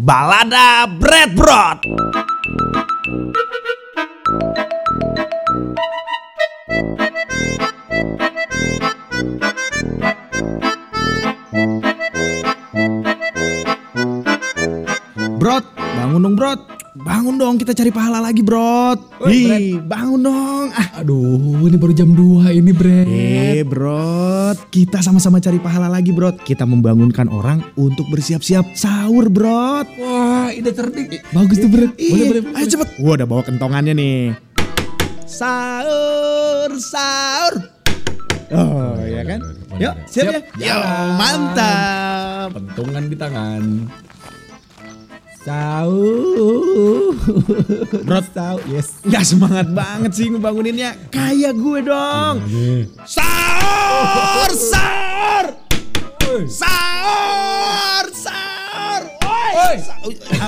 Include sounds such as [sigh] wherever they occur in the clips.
Balada Bread Brot. Brot, bangun dong Brot. Bangun dong, kita cari pahala lagi Brot. Hi, bangun dong. Ah, Aduh, ini baru jam 2 ini, Bre. Eh Brot, kita sama-sama cari pahala lagi Brot. Kita membangunkan orang untuk bersiap-siap sahur Brot. Wah, ide cerdik. Bagus tuh, Bre. Boleh, boleh, boleh. Ayo cepet. Gua udah bawa kentongannya nih. Sahur, sahur. Oh, ya kan? Yuk, siap, ya? Yo, mantap. Pentungan di tangan. Sahur. Brot, Sahur. Yes. Nggak semangat banget sih ngebanguninnya. Kayak gue dong. Sahur, sahur. Sahur, sahur. Woi.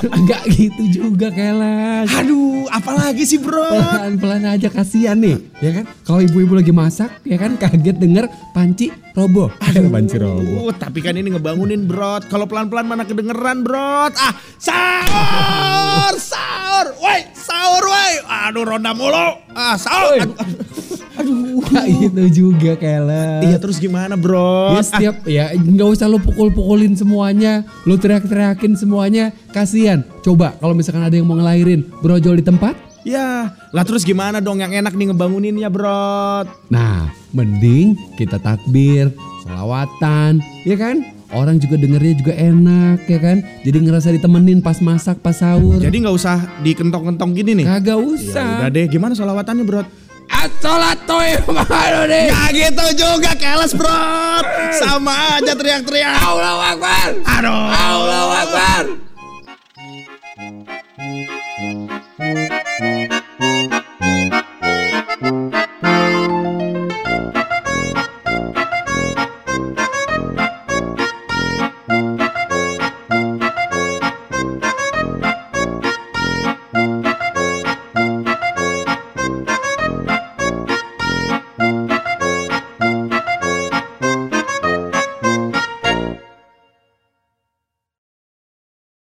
Enggak gitu juga, Kelas. Aduh, apalagi sih, Bro? Pelan-pelan aja kasihan nih, ya kan? Kalau ibu-ibu lagi masak, ya kan kaget denger panci roboh. [laughs] Aduh, panci roboh. Uh, tapi kan ini ngebangunin brot. Kalau pelan-pelan mana kedengeran brot. Ah, sahur, sahur, woi, sahur, woi. Aduh, ronda mulu. Ah, sahur. Aduh, aduh. Enggak gitu juga, Kelas. Iya terus gimana bro? Ya setiap ya nggak usah lo pukul-pukulin semuanya, lo teriak-teriakin semuanya, kasihan. Coba kalau misalkan ada yang mau ngelahirin, brojol di tempat. Ya, lah terus gimana dong yang enak nih ngebanguninnya brot? Nah, mending kita takbir, sholawatan, ya kan? Orang juga dengernya juga enak, ya kan? Jadi ngerasa ditemenin pas masak, pas sahur. Jadi nggak usah dikentong-kentong gini nih. Kagak Ya usah. udah deh, gimana solawatannya sholat toy [laughs] malu nih. Gak gitu juga keles bro. Sama aja teriak-teriak. Allah wakbar Aduh. Allahu Akbar.